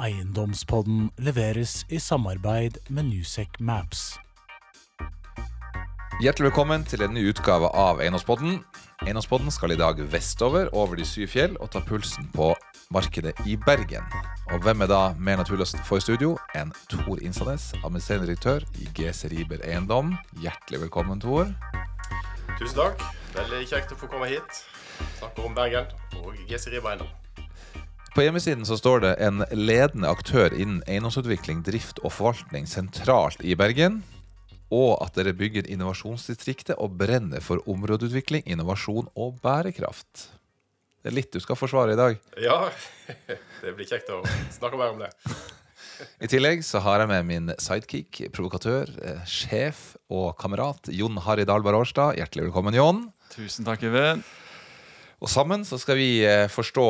Eiendomspodden leveres i samarbeid med Newsec Maps. Hjertelig velkommen til en ny utgave av Eiendomspodden. Eiendomspodden skal i dag vestover over de syv fjell og ta pulsen på markedet i Bergen. Og hvem er da mer naturløst for i studio enn Tor Innsanes, administrerende direktør i GC Riber Eiendom. Hjertelig velkommen, Tor. Tusen takk. Veldig kjekt å få komme hit. Snakke om Bergen og GC Riber Eiendom. På hjemmesiden så står det en ledende aktør innen eiendomsutvikling, drift og forvaltning sentralt i Bergen. Og at dere bygger innovasjonsdistriktet og brenner for områdeutvikling, innovasjon og bærekraft. Det er litt du skal forsvare i dag. Ja, det blir kjekt å snakke mer om det. I tillegg så har jeg med min sidekick, provokatør, eh, sjef og kamerat Jon Harry Dahlberg Årstad. Hjertelig velkommen, Jon. Tusen takk, Even. Og sammen så skal vi eh, forstå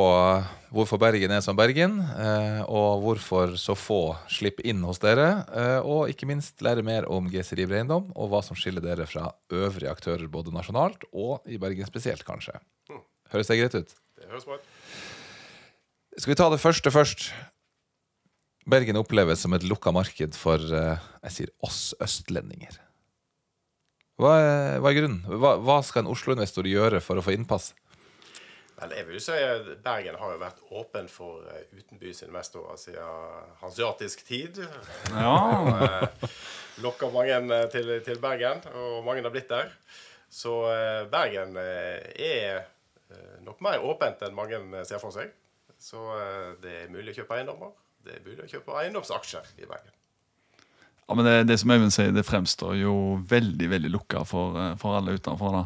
hvorfor Bergen er som Bergen, eh, og hvorfor så få slipper inn hos dere. eh, Og ikke minst lære mer om GC River Eiendom, og hva som skiller dere fra øvrige aktører både nasjonalt og i Bergen spesielt, kanskje. Høres det greit ut? Det høres bra ut. Skal vi ta det første først? Bergen oppleves som et lukka marked for jeg sier oss østlendinger. Hva er, hva er grunnen? Hva, hva skal en Oslo-investor gjøre for å få innpass? Vel, jeg vil jo si Bergen har jo vært åpen for eh, utenbys investorer siden hansiatisk tid. Ja, Eh, Lokka mange eh, til, til Bergen, og mange har blitt der. Så Bergen er nok mer åpent enn mange ser for seg. Så det er mulig å kjøpe eiendommer. Det er mulig å kjøpe eiendomsaksjer i Bergen. ja men det, det som Øyvind sier, det fremstår jo veldig veldig lukka for, for alle utenfor. da.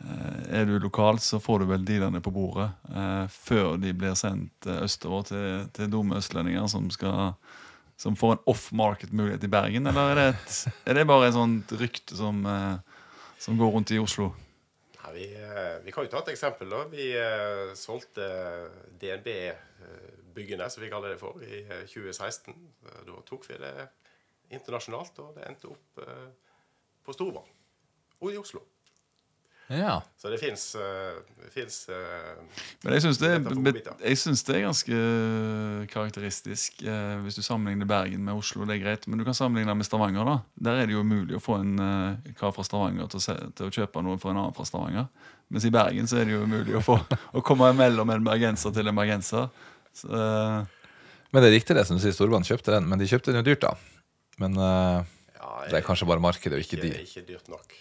Eh, Er du lokal, så får du vel dealerne på bordet eh, før de blir sendt eh, østover til, til dumme østlendinger som, skal, som får en off-market-mulighet i Bergen. Eller er det, et, er det bare et sånt rykte som, eh, som går rundt i Oslo? Nei, vi, eh, vi kan jo ta et eksempel. da. Vi eh, solgte DNB-byggene, som vi kaller det for, i eh, 2016. Eh, Da tok vi det internasjonalt, og det endte opp på Storvann og i Oslo. Ja. Så det fins uh, Men jeg syns det, jeg synes det er ganske karakteristisk. Eh, hvis du sammenligner Bergen med Oslo, det er greit. Men du kan sammenligne med Stavanger. da Der er det jo mulig å få en eh, kar fra Stavanger til å, se, til å kjøpe noe for en annen fra Stavanger. Mens i Bergen så er det jo umulig å, få, å komme mellom en bergenser til en bergenser. Så, eh, Men det er riktig det som du sier, Storbanen kjøpte den, men de kjøpte den jo dyrt, da. Men eh, ja, det er kanskje bare markedet og ikke de. ikke dyrt nok.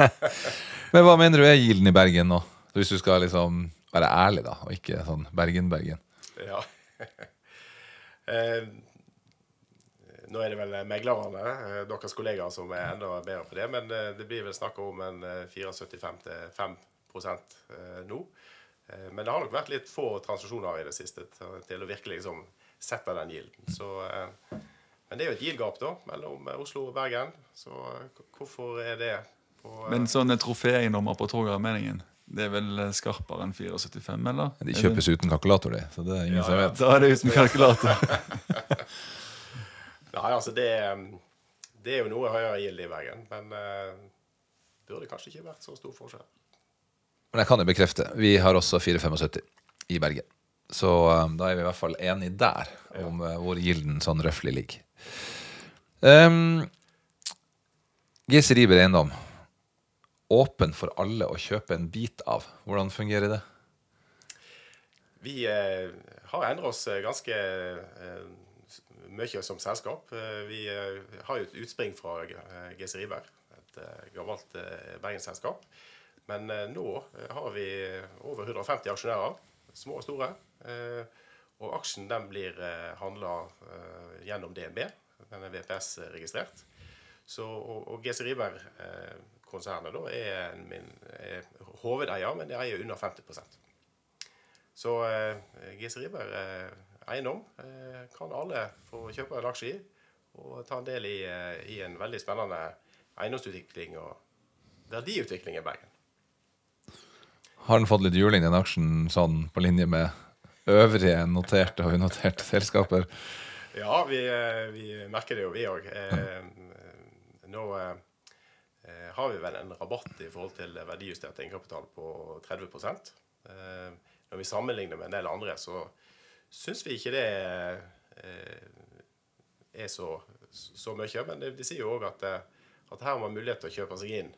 Men hva mener du er gilden i Bergen nå? Hvis du skal liksom være ærlig, da, og ikke sånn Bergen-Bergen. Ja. eh, nå er det vel meglerne, eh, deres kollegaer, som er enda bedre på det. Men eh, det blir vel snakk om en eh, 74-5 eh, nå. Eh, men det har nok vært litt få transaksjoner i det siste til, å virkelig liksom sette den gilden. Så, men det er jo et gildgap da, mellom eh, Oslo og Bergen. Så eh, hvorfor er det på, eh, men sånne troféeiendommer på Torgata Meningen, det er vel skarpere enn 475, eller? De kjøpes uten kalkulator, de. Så det er ingen Ja, som vet. Da er det uten kalkulator. Nei, altså det, det er jo noe høyere gild i Bergen, men uh, burde kanskje ikke vært så stor forskjell. Men jeg kan jo bekrefte, vi har også 475 i Bergen. Så um, da er vi i hvert fall enige der om uh, hvor gilden sånn røftlig ligger. Um, GC Riber Eiendom. Åpen for alle å kjøpe en bit av. Hvordan fungerer det? Vi eh, har endret oss eh, ganske eh, mye som selskap. Vi har jo et utspring fra GC Riber, et gammelt bergensselskap. Men nå har vi over 150 aksjonærer, små og store. Eh, og aksjen den blir eh, handla eh, gjennom DNB. Den er VPS-registrert. Og, og GC Riber-konsernet da er, er hovedeier, men de eier under 50% Så eh, GC Riber eh, eiendom eh, kan alle få kjøpe en aksje i og ta en del i, i en veldig spennende eiendomsutvikling og verdiutvikling i Bergen. Har den fått litt juling, den aksjen, sånn på linje med øvrige noterte og unoterte selskaper? Ja, vi, eh, vi merker det jo, vi òg. Eh, nå eh, har vi vel en rabatt i forhold til verdijustert egenkapital på 30 eh, Når vi sammenligner med en del andre, så, syns vi ikke det eh, er så, så mye. Men de sier jo òg at, eh, at her har man mulighet til å kjøpe seg inn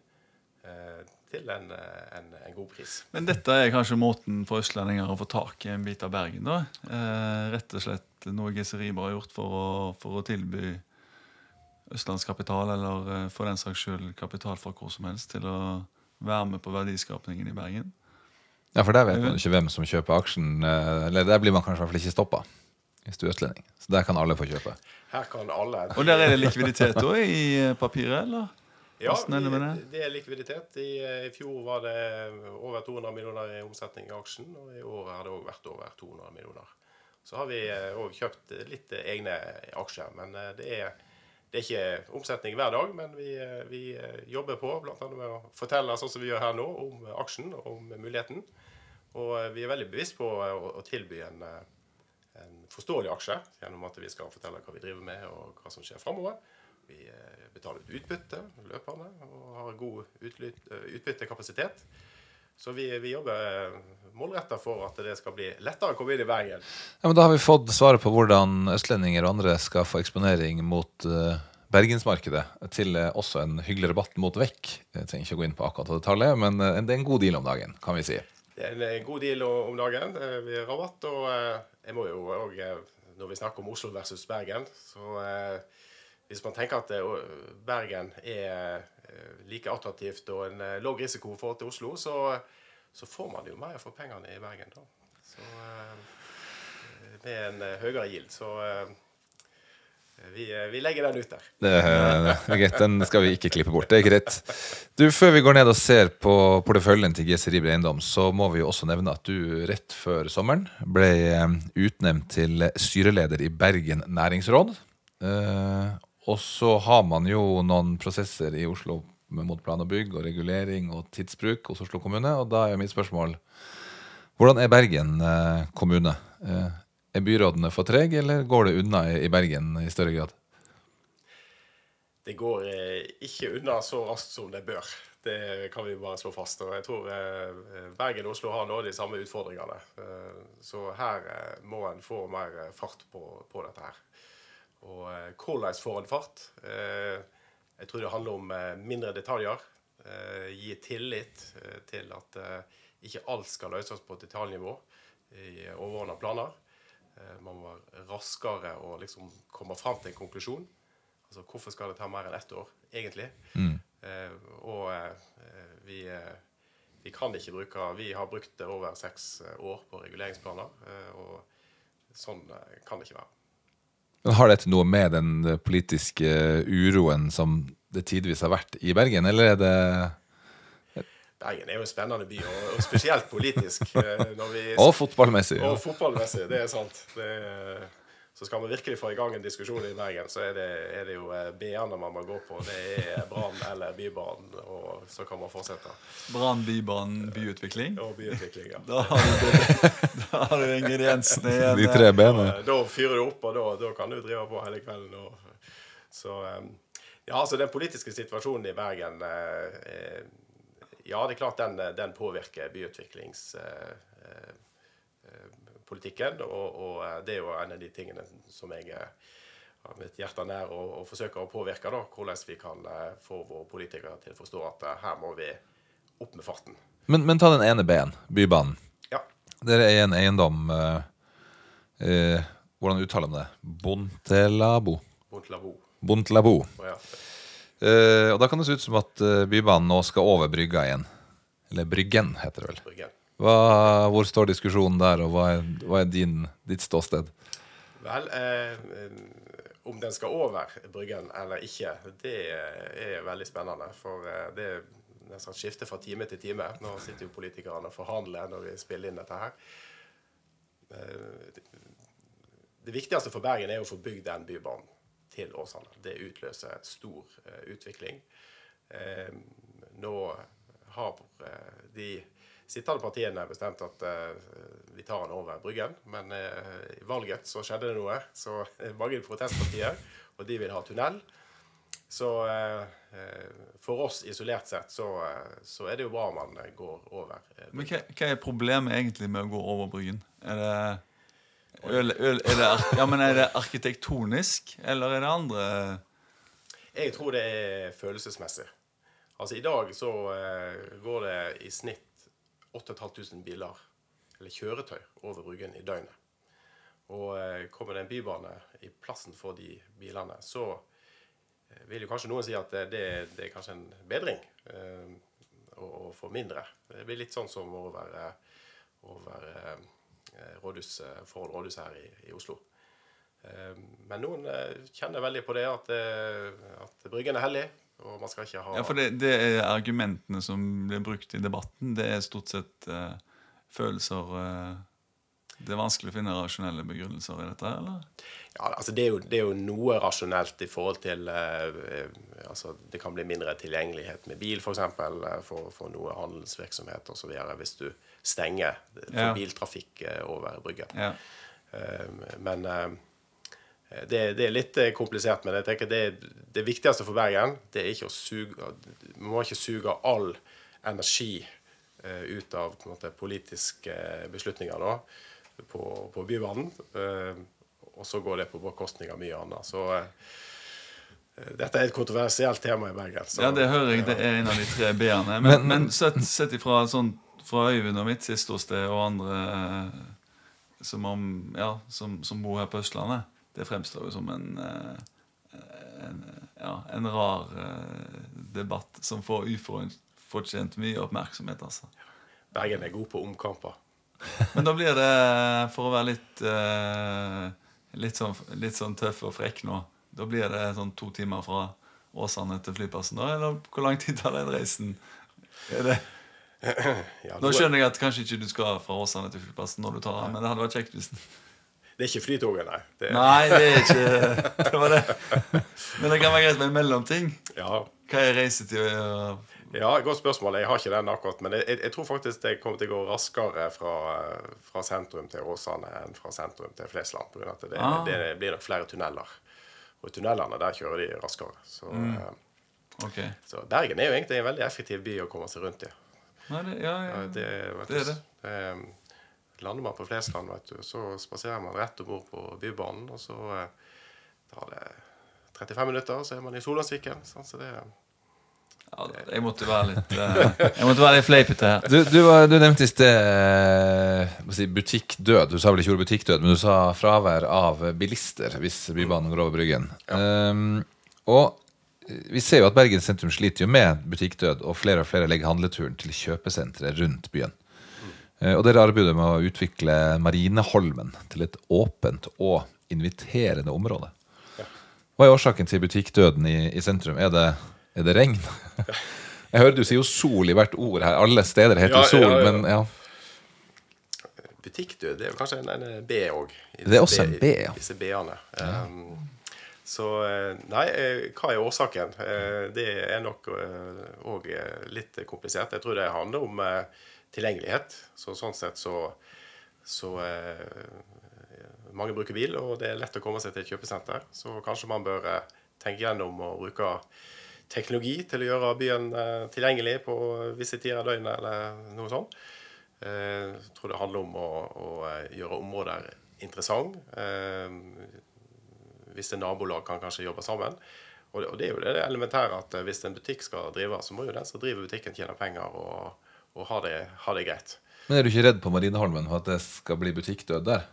til en, en, en, god pris. Men dette er kanskje måten for østlendinger å få tak i en bit av Bergen? da? Eh, rett og slett noe Geseriber har gjort for å, for å tilby østlandskapital, eller eh, for den saks skyld kapital fra hvor som helst, til å være med på verdiskapningen i Bergen? Ja, for der vet man ikke hvem som kjøper aksjen. Eh, eller der blir man kanskje i hvert fall ikke stoppa. Hvis du er østlending. Så der kan alle få kjøpe. Her kan alle. Og der er det likviditet òg i eh, papiret, eller? Ja, det er likviditet. I, I, fjor var det over 200 millioner i omsetning i aksjen, og i år har det òg vært over 200 millioner. Så har vi òg kjøpt litt egne aksjer, men det er det er ikke omsetning hver dag, men vi, vi jobber på annet med å fortelle sånn som vi gjør her nå, om aksjen og om muligheten. Og vi er veldig bevisst på å, å tilby en, en, forståelig aksje gjennom at vi skal fortelle hva vi driver med og hva som skjer framover. Vi betaler ut utbytte løpende og har god utbyttekapasitet. Så vi, vi jobber målretta for at det skal bli lettere å komme inn i Bergen. Ja, men Da har vi fått svaret på hvordan østlendinger og andre skal få eksponering mot uh, bergensmarkedet til også en hyggelig rabatt mot vekk. Jeg trenger ikke å gå inn på akkurat det tallet, men det er en god deal om dagen, kan vi si. Det er en god deal om dagen. Vi har rabatt, og jeg må jo òg, når vi snakker om Oslo versus Bergen, så hvis man tenker at Bergen er Eh, like attraktivt og en eh, lav risiko i forhold til Oslo, så, så, får man jo mer for pengene i Bergen. da. Så, eh, med en høyere gild. Så vi, vi, legger den ut der. Det er greit, Den skal vi ikke klippe bort. Det er greit. Du, Før vi går ned og ser på porteføljen til GC Riber Eiendom, så må vi jo også nevne at du rett før sommeren ble utnevnt til styreleder i Bergen næringsråd. Og så har man jo noen prosesser i Oslo mot plan og bygg og regulering og tidsbruk hos Oslo kommune. Og da er mitt spørsmål hvordan er Bergen eh, kommune? Eh, er byrådene for trege, eller går det unna i Bergen i større grad? Det går eh, ikke unna så raskt som det bør. Det kan vi bare slå fast. Og jeg tror Bergen og Oslo har nå de samme utfordringene. Så her må en få mer fart på, på dette her. Og eh, hvordan får en fart? Eh, jeg tror det handler om eh, mindre detaljer. Gi tillit til at ikke alt skal løses på detaljnivå i overordna planer. Man må være raskere og liksom komme fram til en konklusjon. Altså hvorfor skal det ta mer enn ett år, egentlig? Mm. og vi, vi, kan ikke bruke Vi har brukt over seks år på reguleringsplaner, og sånn kan det ikke være. Men Har dette noe med den politiske uroen som det tidvis har vært i Bergen, eller er det Bergen er jo en spennende by, og, spesielt politisk. når vi, og fotballmessig. Og fotballmessig, det er sant. Det er, så skal man virkelig få i gang en diskusjon i Bergen, så er det, er det jo eh, B-ene man må gå på. Det er Brann eller Bybanen, og så kan man fortsette. Brann, Bybanen, byutvikling? Og byutvikling, ja. Da har du, da har du ingrediensene igjen. De tre benene. Da, fyrer du opp, og da, da, kan du drive på hele kvelden. Og, så ja, altså den politiske situasjonen i Bergen eh, Ja, det er klart den, den påvirker byutviklings... Eh, eh, politikken. Og, og, eh, det er jo en av de tingene som jeg eh, har mitt hjerte nær og, og forsøker å påvirke. da, Hvordan vi kan eh, få våre politikere til å forstå at her må vi opp med farten. Men, men ta den ene B-en, Bybanen. Ja. Dere er en eiendom eh, eh, Hvordan uttaler man det? Bontelabo? Bontelabo. Bontelabo. Oh, ja. eh, og Da kan det se ut som at Bybanen nå skal over brygga igjen. Eller Bryggen, heter det vel. Bryggen. Hva, hvor står diskusjonen der, og hva er, hva er din, ditt ståsted? Vel, eh, om den skal over Bryggen eller ikke, det er veldig spennende. For eh, det er nesten skifter fra time til time. Nå sitter jo politikerne og forhandler når vi spiller inn dette her. Eh, det viktigste for Bergen er å få bygd den bybanen til Åsane. Det utløser stor uh, utvikling. Nå har uh, de sittende partiene bestemt at uh, vi tar den over Bryggen. Men uh, i valget så skjedde det noe. Så mange protestpartier, og de vil ha tunnel. Så for oss isolert sett så, så, er det jo bra om man går over. Men hva, hva, er problemet egentlig med å gå over Bryggen? Er det, Øl, øl, er, det, ja, men er det arkitektonisk, eller er det andre Jeg tror det er følelsesmessig. Altså I dag så eh, går det i snitt 8500 biler, eller kjøretøy, over Bryggen i døgnet. Og eh, kommer det en bybane i plassen for de bilene, så eh, vil jo kanskje noen si at det, det, det er kanskje en bedring eh, å, få mindre. Det blir litt sånn som over, eh, over eh, rådhus, eh, forhold rådhus her i, i Oslo. Eh, Men noen eh, kjenner veldig på det at, eh, at Bryggen er hellig, og man skal ikke ha Ja, for det, det er argumentene som blir brukt i debatten. Det er stort sett uh, følelser uh, Det er vanskelig å finne rasjonelle begrunnelser i dette, eller? Ja, altså det er, jo, det er jo noe rasjonelt i forhold til eh, altså Det kan bli mindre tilgjengelighet med bil, f.eks. For, eksempel, for, for noe handelsvirksomhet osv. hvis du stenger for Ja. biltrafikk over brygga. Ja. Men det, det er litt eh, komplisert. Men jeg tenker det, det viktigste for Bergen det er ikke å suge Vi må ikke suge all energi eh, ut av på en måte, politiske beslutninger da, på, på Bybanen. Eh, og så går det på bekostning av mye annet. Så eh, dette er et kontroversielt tema i Bergen. Så, ja, det hører jeg. Det er en av de tre B-ene. Men, men sett, sett ifra sånn, fra Øyvind og mitt siste ståsted og andre eh, som, om, ja, som, som bor her på Østlandet, det fremstår jo som en, eh, en, ja, en rar eh, debatt som får ufortjent mye oppmerksomhet. altså. Bergen er god på omkamper. Men da blir det, for å være litt, eh, litt, sånn, litt sånn tøff og frekk nå Da blir det sånn to timer fra Åsane til flyplassen, da? Eller hvor lang tid tar den reisen? Ja, nå skjønner jeg at kanskje ikke du skal fra Åsane til flyplassen når du tar den, men det hadde vært kjekt hvis Det er ikke Flytoget, nei. Det, Nei, det er ikke Det var det. Men det kan være greit med en mellomting. ja, Hva er reisetid? og- Ja, Godt spørsmål. Jeg har ikke den akkurat. Men jeg, jeg, tror faktisk det kommer til å gå raskere fra, fra sentrum til Åsane enn fra sentrum til Flesland. På grunn av at det, Ah. det blir nok flere tunneler. Og i tunnelene der kjører de raskere. Så, mm. Ok. så Bergen er jo egentlig en veldig effektiv by å komme seg rundt i. Nei, det, ja, ja. Ja, Det, Det er det. det. Eh, Lander man på Flesland, vet du, så spaserer man rett om bord på Bybanen. Og så eh, tar det 35 minutter, så er man i Solandsviken. sant? Så det, ja jeg måtte være litt eh, Jeg måtte være litt fleipete her. Du, du, var- du nevnte i sted eh, si, butikkdød. Du sa vel ikke ordet butikkdød, men du sa fravær av bilister hvis Bybanen går over Bryggen. Um, og vi ser jo at Bergen sentrum sliter jo med butikkdød, og flere og flere legger handleturen til kjøpesentre rundt byen. Eh, og dere arbeider med å utvikle Marineholmen til et åpent og inviterende område. Hva er årsaken til butikkdøden i, i sentrum? Er det, er det regn? Jeg hører du sier jo sol i hvert ord her. Alle steder heter Ja, sol, men ja. Butikkdød det er jo kanskje en, en B òg. Det er også en B, ja. Disse B-ene. Um, så eh, Nei, eh, hva er årsaken? Det er nok òg litt komplisert. Jeg tror det handler om tilgjengelighet. Så sånn sett så, så eh, Mange bruker bil, og det er lett å komme seg til et kjøpesenter. Så kanskje man bør eh, tenke gjennom å bruke teknologi til å gjøre byen eh, tilgjengelig på visse tider av døgnet, eller noe sånt. Eh, Jeg tror det handler om å, å eh, gjøre områder interessant. Hvis Visse nabolag kan kanskje jobbe sammen. Og det, det er jo det elementære at eh, hvis en butikk skal drive, så må jo den som driver butikken, tjene penger og, og ha, det, ha det greit. Men er du ikke redd på Marineholmen for at det skal bli butikkdød der?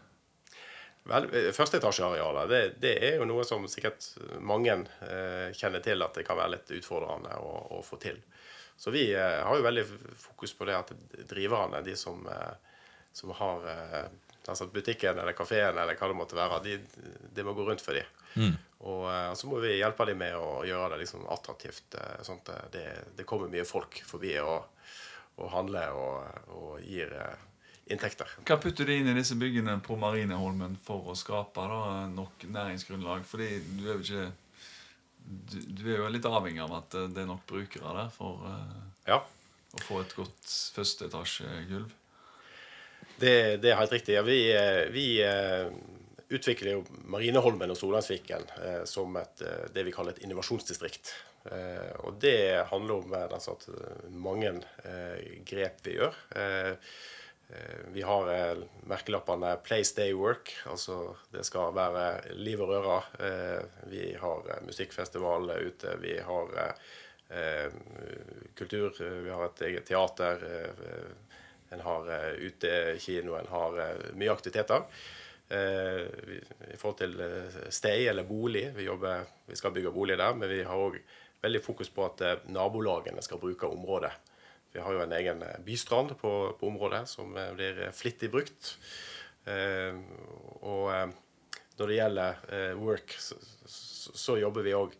Vel, eh, Førsteetasjearealet det, det er jo noe som sikkert mange eh, kjenner til at det kan være litt utfordrende å, å få til. Så vi eh, har jo veldig fokus på det at driverne, de som, eh, som har eh, altså butikken eller kafeen eller hva det måtte være, de, det må gå rundt for dem. Og eh, så må vi hjelpe dem med å gjøre det liksom attraktivt, sånn at det, det kommer mye folk forbi og, og handler og, og gir eh, inntekter. Hva putter du inn i disse byggene på Marineholmen for å skape da, nok næringsgrunnlag? Fordi du er jo ikke du, du er jo litt avhengig av at eh, det er nok brukere der for eh, Ja. å få et godt førsteetasjegulv. Det, det er helt riktig. Ja, vi vi utvikler jo Marineholmen og Solandsviken som et, det vi kaller et innovasjonsdistrikt. Eh, og det handler om altså, mange eh, grep vi gjør. Vi har merkelappene 'Play, stay, work'. Altså det skal være liv og røre. Vi har musikkfestival ute. Vi har kultur. Vi har et eget teater. en har utekino. En har mye aktiviteter. Eh, I forhold til sted eller bolig. Vi, jobber, vi skal bygge bolig der, men vi har òg veldig fokus på at eh, nabolagene skal bruke området. Vi har jo en egen eh, bystrand på, på området som eh, blir eh, flittig brukt. Eh, og eh, når det gjelder eh, work, så, så, jobber vi òg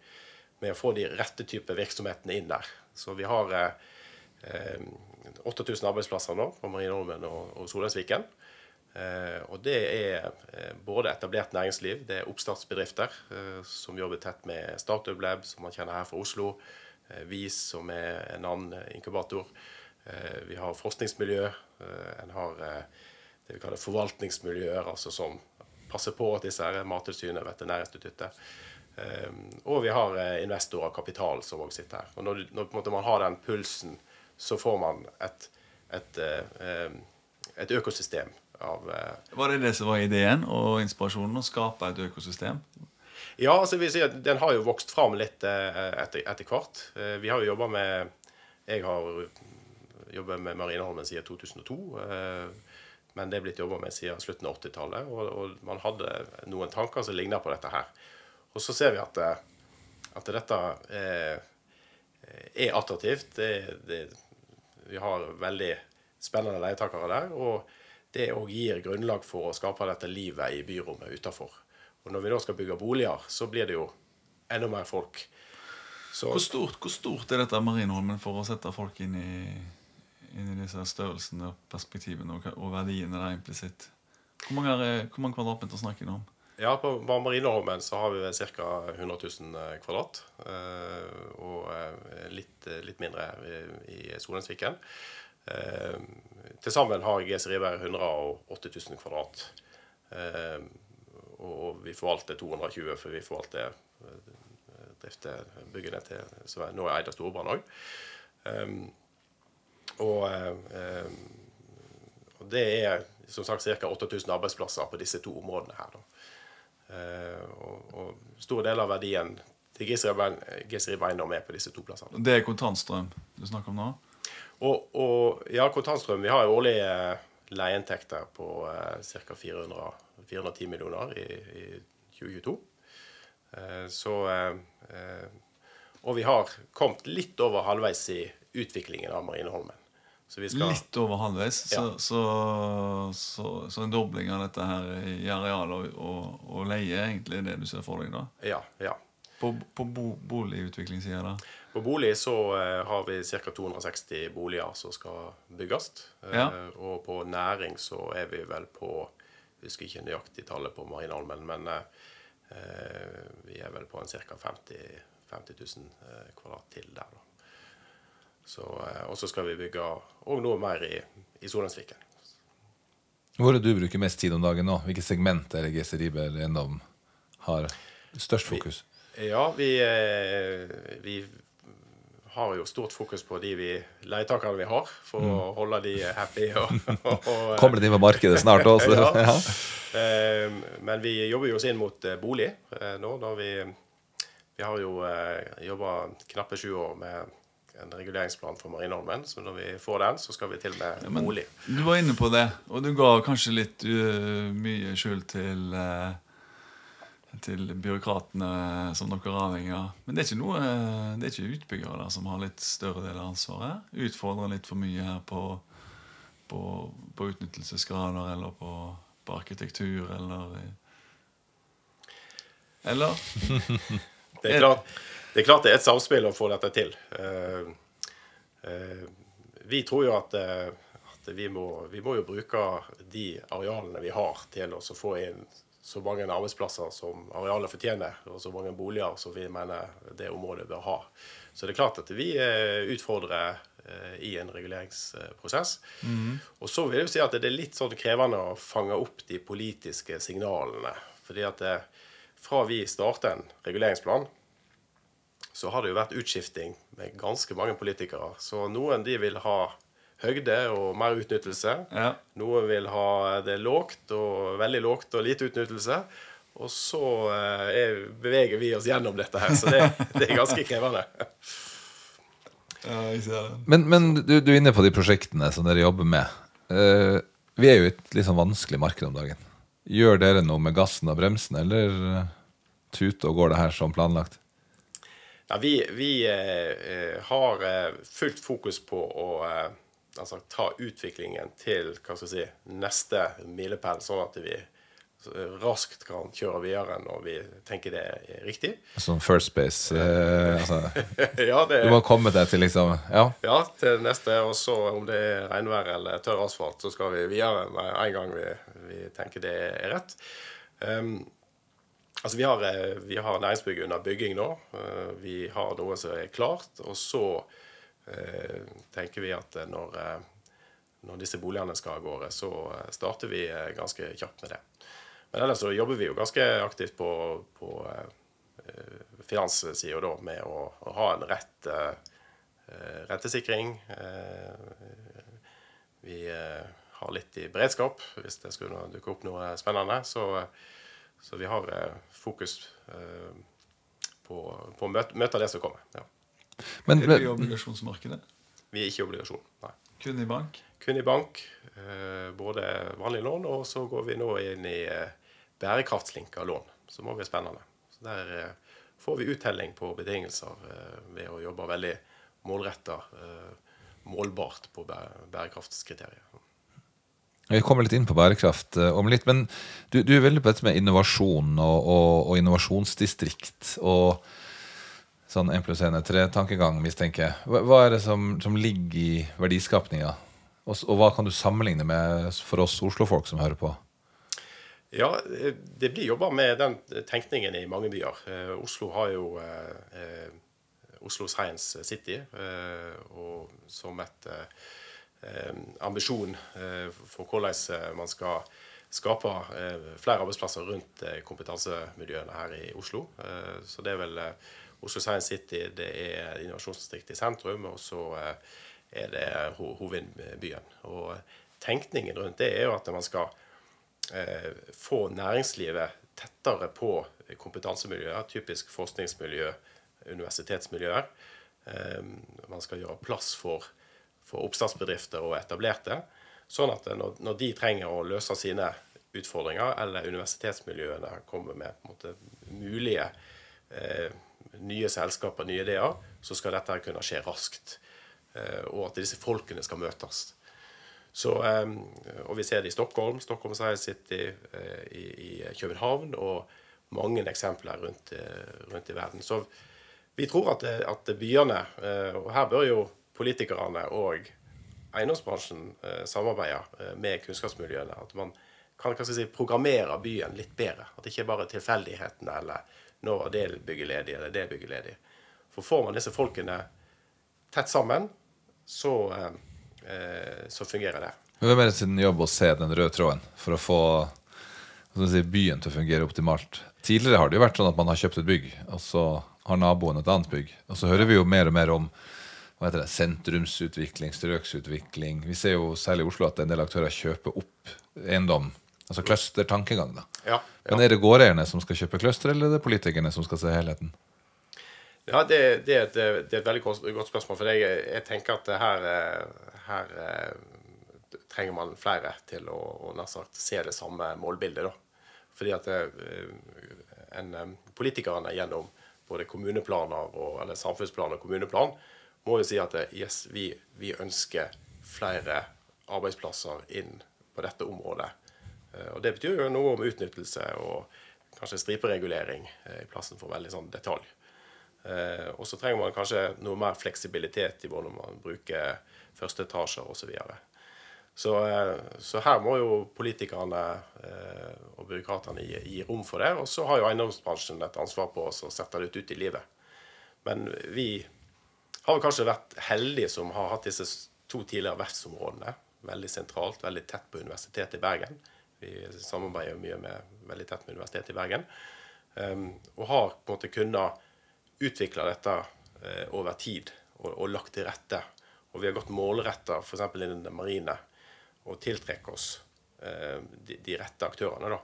med å få de rette type virksomhetene inn der. Så vi har eh, eh, 8000 arbeidsplasser nå på Marienholmen og, og Solheimsviken. Eh, og det er eh, både etablert næringsliv, det er oppstartsbedrifter eh, som jobber tett med Startup Lab, som man kjenner her fra Oslo. VIS, som er en annen inkubator. Vi har forskningsmiljø. En har det vi kaller forvaltningsmiljøer, altså som passer på at disse her Mattilsynet, Veterinærinstituttet. Og vi har investorer og kapital som òg sitter her. Og når, når man har den pulsen, så får man et, et, et økosystem av eh, Var det det som var ideen og inspirasjonen? Å skape et økosystem? Ja, altså vi sier at den har jo vokst fram litt eh, etter, etter hvert. Eh, Vi har jo jobba med Jeg har jobba med Marineholmen siden 2002. eh, Men det er blitt jobba med siden slutten av 80-tallet. Og, og man hadde noen tanker som ligner på dette her. Og så ser vi at, at dette er, er attraktivt. Det, det, vi har veldig spennende leietakere der. Og det òg gir grunnlag for å skape dette livet i byrommet utafor. Og når vi da skal bygge boliger, så blir det jo enda mer folk. Så Hvor stort, hvor stort er dette Marienholmen for å sette folk inn i, inn i disse størrelsene og perspektivene og, og verdiene der implisitt? Hvor mange, er, hvor mange kvadratmeter snakker vi om? ja, på Marineholmen så har vi ca. 100 000 kvadrat. eh, Og eh, litt, litt mindre i, i Solensviken. Til sammen har GS Riberg 180 000 kvadrat. Eh, Og vi forvalter 220, for vi forvalter eh, drifter byggene til som Nå er eid av Storbrann òg. Eh, og det er som sagt ca. 8000 arbeidsplasser på disse to områdene her. Og, og stor del av verdien til Gisrib Eiendom er på disse to plassene. Det er kontantstrøm du snakker om nå? Og, og ja, kontantstrøm Vi har jo årlige leieinntekter på eh, ca. 410 millioner i, i 2022. Eh, så eh, eh, Og vi har kommet litt over halvveis i utviklingen av Marineholmen. Så vi skal Litt over halvveis. Så, så, så, så en dobling av dette her i areal og, og, og leie er egentlig det du ser for deg da? Ja. ja. På, på bo, boligutviklingssida da? På bolig så eh, har vi ca. 260 boliger som skal bygges. Eh, Ja. Og på næring så er vi vel på Jeg husker ikke nøyaktig tallet på Marineholmen, men eh, vi er vel på en ca. 50, 50 000 eh, kvadrat til der. da. Så, og så skal vi bygge og noe mer i, i Solensviken. Hvor er det du bruker mest tid om dagen nå? Hvilke segmenter er GC eller Eiendom har størst fokus? Ja, vi, vi har jo stort fokus på de vi, leietakerne vi har, for å holde de happy. Og, og, og, Kommer de på markedet snart også? Ja. ja. Eh, Men vi jobber jo oss inn mot eh, bolig eh, nå. når vi, vi har jo jobba knappe sju år med en reguleringsplan for Marineholmen. Så når vi får den, så skal vi til med bolig. Du var inne på det, og du ga kanskje litt uh, mye skyld til uh, til byråkratene som dere er avhengig av. Men det er ikke noe, uh, det er ikke utbyggere da, som har litt større del av ansvaret? Utfordrer litt for mye her på, på, på utnyttelsesgrader eller på, på arkitektur eller Eller? Det er, klart, det er klart det er et samspill å få dette til. Uh, uh, vi tror jo at, uh, vi, må, vi må jo bruke de arealene vi har, til å få inn så mange arbeidsplasser som arealet fortjener, og så mange boliger som vi mener det området bør ha. Så det er klart at vi eh, utfordrer eh, i en reguleringsprosess. Og så vil jeg jo si at det er litt sånn krevende å fange opp de politiske signalene. Fordi at det, fra vi startet en reguleringsplan, så har det jo vært utskifting med ganske mange politikere. Så noen de vil ha høgde og mer utnyttelse. Ja. Noen vil ha det lågt og veldig lågt og lite utnyttelse. Og så eh, er, beveger vi oss gjennom dette her, så det, det er ganske krevende. ja, jeg ser det. Men, men du, du er inne på de prosjektene som dere jobber med. Uh, vi er jo i et litt sånn vanskelig marked om dagen. Gjør dere noe med gassen og bremsen, eller tute og går det her som planlagt? Ja, vi vi eh, eh, har eh, fullt fokus på å eh, altså, ta utviklingen til hva skal jeg si, neste milepæl, sånn at vi raskt kan kjøre videre når vi tenker det er riktig. Sånn first base eh, altså, ja, det Du må komme deg til liksom Ja. Ja, til neste. Og så om det er regnvær eller tørr asfalt, så skal vi videre med en gang vi, vi tenker det er rett. Um, altså vi har, eh, vi har næringsbygg under bygging nå. Uh, vi har noe som er klart. Og så tenker vi at når, uh, når disse boligene skal av gårde, så starter vi ganske kjapt med det. Men ellers så jobber vi jo ganske aktivt på, på finanssida da, med å, å ha en rett eh, rentesikring. Eh, vi eh, har litt i beredskap hvis det skulle dukke opp noe spennende. Så, så vi har eh, fokus eh, på, på å møte, møte det som kommer. Ja. Men, Er du i obligasjonsmarkedet? Vi er ikke i obligasjon. Nei. Kun i bank? Kun i bank. Eh, både vanlige lån, og så går vi nå inn i eh, bærekraftslinka lån, som også er spennende. Så der eh, får vi uttelling på betingelser ved å jobbe veldig målretta, eh, målbart på bærekraftskriteriet. bærekraftskriterier. Vi kommer litt inn på bærekraft om litt, men du, du er veldig på dette med innovasjon og, og, og innovasjonsdistrikt. Og sånn 1 pluss 1 er 3-tankegang, mistenker jeg. Hva, er det som, som ligger i verdiskapninga? Og, og hva kan du sammenligne med for oss Oslo-folk som hører på? Ja, det blir jobba med den tenkningen i mange byer. Eh, Oslo har jo eh, eh, Oslo Science City eh, og som et eh, eh, ambisjon for hvordan man skal skape flere arbeidsplasser rundt kompetansemiljøene her i Oslo. Så det er vel Oslo Science City, det er innovasjonsdistriktet i sentrum, og så eh, er det ho hovedbyen. Og tenkningen rundt det er jo at man skal eh, få næringslivet tettere på kompetansemiljøer, typisk forskningsmiljø, universitetsmiljøer. Eh, man skal gjøre plass for, for oppstartsbedrifter og etablerte, sånn at når, når de trenger å løse sine utfordringer, eller universitetsmiljøene kommer med måte, mulige eh, nye selskaper, nye ideer, så skal dette kunne skje raskt. Eh, og at disse folkene skal møtes. Så, eh, og vi ser det i Stockholm, Stockholm Science City, eh, i, København og mange eksempler rundt, rundt i verden. Så vi tror at, at byene, og her bør jo politikerne og eiendomsbransjen samarbeide med kunnskapsmiljøene. At man kan si, programmere byen litt bedre. At det ikke bare er tilfeldighetene eller nå var det bygget ledig eller det bygget ledig. For får man disse folkene tett sammen, så, eh, så fungerer det. Hvem er det sin jobb å se den røde tråden for å få si, byen til å fungere optimalt? Tidligere har det jo vært sånn at man har kjøpt et bygg, og så har naboen et annet bygg. Og så hører vi jo mer og mer om hva heter det, sentrumsutvikling, strøksutvikling. Vi ser jo særlig i Oslo at en del aktører kjøper opp eiendom. Altså clustertankegang, da. Ja, Men er det gårdeierne som skal kjøpe cluster, eller er det politikerne som skal se helheten? Ja, det, det, er et, det er et veldig godt, godt spørsmål. For jeg, jeg tenker at her, eh, her eh, trenger man flere til å, å sagt se det samme målbildet. Da. Fordi at eh, en, politikerne gjennom både kommuneplaner og, eller samfunnsplan og kommuneplan må jo si at yes, vi, vi ønsker flere arbeidsplasser inn på dette området. Eh, Og Det betyr jo noe om utnyttelse og kanskje striperegulering eh, i plassen for veldig sånn detalj. Eh, og så trenger man kanskje noe mer fleksibilitet i hvordan man bruker første etasjer osv. Så, så her må jo politikerne og byråkratene gi, gi rom for det. Og så har jo eiendomsbransjen et ansvar på oss å sette det ut i livet. Men vi har kanskje vært heldige som har hatt disse to tidligere verftsområdene. Veldig sentralt, veldig tett på Universitetet i Bergen. Vi samarbeider mye med, veldig tett med Universitetet i Bergen. Um, og har på en måte kunnet utvikle dette eh, over tid og, og lagt til rette. Og vi har gått målretta f.eks. innen det marine og tiltrekke oss eh, de, de, rette aktørene. da.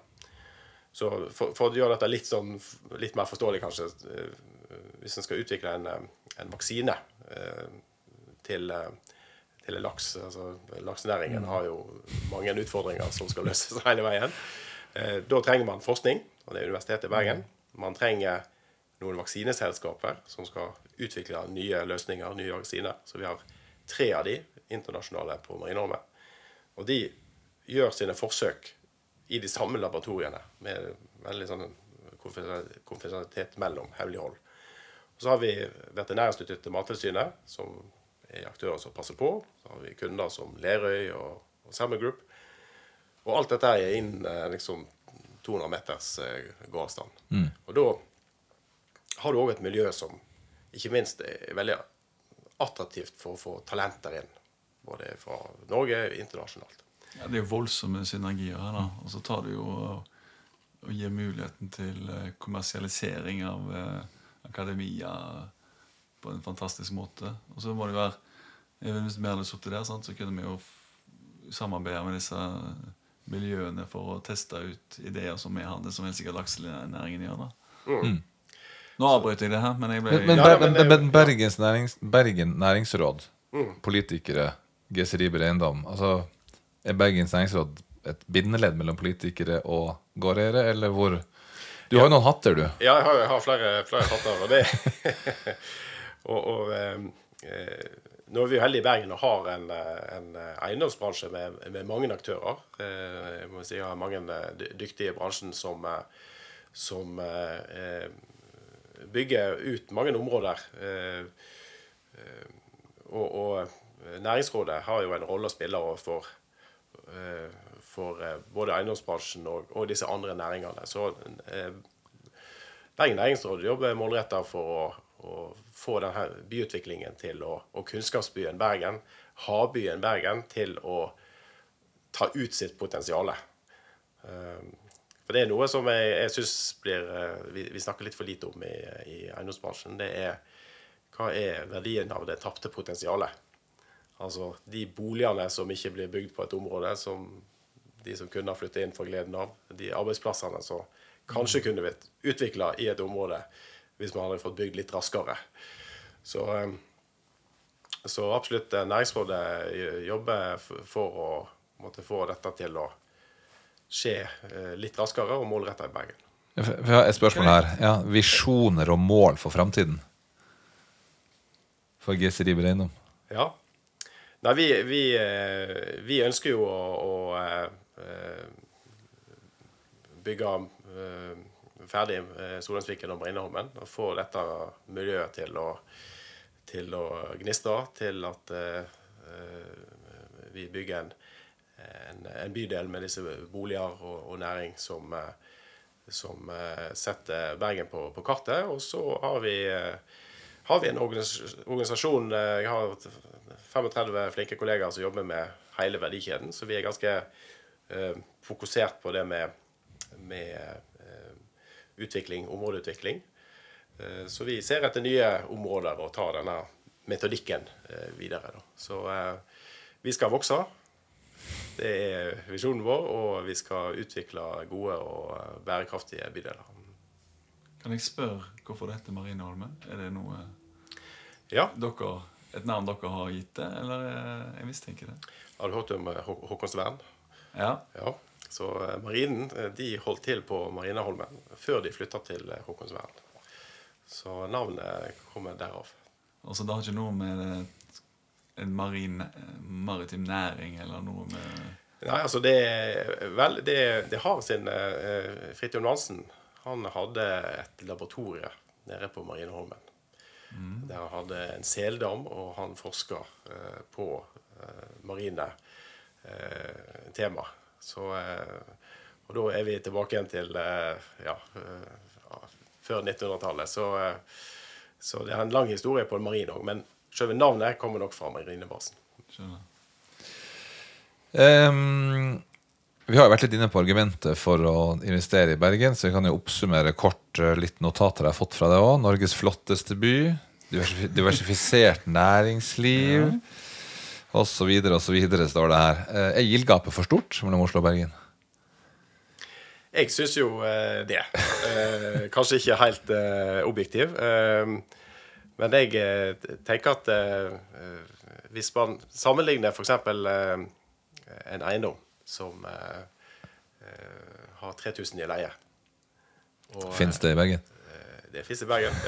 Så for, for, å gjøre dette litt, sånn, litt mer forståelig, kanskje eh, Hvis en skal utvikle en, en vaksine til, til laks altså Laksenæringen har jo mange utfordringer som skal løses hele veien. Eh, da trenger man forskning, og det er Universitetet i Bergen. Man trenger noen vaksineselskaper som skal utvikle nye løsninger, nye vaksiner. Så vi har tre av de internasjonale på Marineholmen. Og de gjør sine forsøk i de samme laboratoriene med veldig sånn konfidensialitet mellom hemmelighold. Og så har vi Veterinærinstituttet Mattilsynet, som aktører som passer på. Så har vi kunder som Lerøy og, og Salmon Group. Og alt dette er innen eh, liksom 200 meters eh, gåavstand. Mm. Og da har du òg et miljø som ikke minst er veldig attraktivt for å få talenter inn. Både fra Norge og internasjonalt. Ja, Det er jo voldsomme synergier her. da. Og så tar det jo og gir muligheten til eh, kommersialisering av eh, akademia på en fantastisk måte. Og så må det være Hvis vi hadde sittet der, sant, så kunne vi jo samarbeide med disse miljøene for å teste ut ideer som vi hadde, som helt sikkert laksenæringen gjør. da. Mm. mm. Nå avbryter jeg det her, men jeg ble Men, men, ja, men, men Bergens nærings, Bergen næringsråd, mm. politikere, Geseriber eiendom altså, Er Bergens næringsråd et bindeledd mellom politikere og gårdeiere, eller hvor Du har jo noen hatter, du. Ja, jeg har, jeg har flere, flere, hatter. Og det og, og eh, eh, nå er vi jo heldige i Bergen og har en, en eiendomsbransje med, med, mange aktører. Eh, jeg må si jeg har mange dyktige i bransjen som, som bygge ut mange områder. Eh, eh, og, og, Næringsrådet har jo en rolle å spille for, eh, for både eiendomsbransjen og, og, disse andre næringene. Så Bergen næringsråd jobber målretta for å, å, få denne byutviklingen til å, og kunnskapsbyen Bergen, havbyen Bergen, til å ta ut sitt potensial. For det er noe som jeg, jeg syns eh, vi, vi, snakker litt for lite om i, i eiendomsbransjen. Det er hva er verdien av det tapte potensialet? Altså de boligene som ikke blir bygd på et område, som de som kunne ha flyttet inn for gleden av. De arbeidsplassene som kanskje kunne blitt utvikla i et område hvis man hadde fått bygd litt raskere. Så, eh, så absolutt eh, Næringsrådet jobber for å måtte få dette til å skje eh, litt raskere og målretta i Bergen. Vi har et spørsmål her. Ja, visjoner og mål for framtiden? For GC Eiendom? Ja. Nei, vi, vi, eh, vi, ønsker jo å, å eh, bygge ferdig Solheimsviken og Brindeholmen. Og få dette miljøet til å, til å gniste, Til at vi bygger en en, en, bydel med disse boliger og, og næring som, eh, som, eh, setter Bergen på, på, kartet. Og så har vi, eh, har vi en organisasjon Jeg har 35 flinke kollegaer som jobber med hele verdikjeden, så vi er ganske uh, fokusert på det med, med utvikling, områdeutvikling. Uh, så vi ser etter nye områder og tar denne metodikken videre. Så vi skal vokse. Det er visjonen vår, og vi skal utvikle gode og bærekraftige bydeler. Kan jeg spørre hvorfor dette Marineholmen? Er det noe ja. dere, et navn dere har gitt det, eller jeg mistenker det? Har du hørt om eh, Håkonsvern? Ja. ja. Så eh, Marinen eh, de holdt til på Marineholmen før de flytta til Håkonsvern. Så navnet kommer derav. Altså det har ikke noe med en marin, maritim næring eller noe med Nei, altså det, vel, det, det har sin uh, Fridtjof Nansen han hadde et laboratorie nede på Marineholmen. Mm. Der han hadde en seldam, og han forska uh, på uh, marine uh, tema. Så, og da er vi tilbake igjen til ja, før 1900-tallet. Så, så, det er en lang historie på en marin òg. Men Selve navnet kommer nok fra marinebasen. Um, vi har jo vært litt inne på argumentet for å investere i Bergen, så vi kan jo oppsummere kort eh, litt notater jeg har fått fra deg òg. Norges flotteste by. Diversifisert næringsliv. Ja. Og så videre og så videre, står det her. Eh, Er gildgapet for stort mellom Oslo og Bergen? Jeg syns jo eh, det. Eh, kanskje ikke helt objektiv. Men jeg tenker at hvis man sammenligner f.eks. Eh, en eiendom som har 3000 i leie Fins det i Bergen? Det fins i Bergen.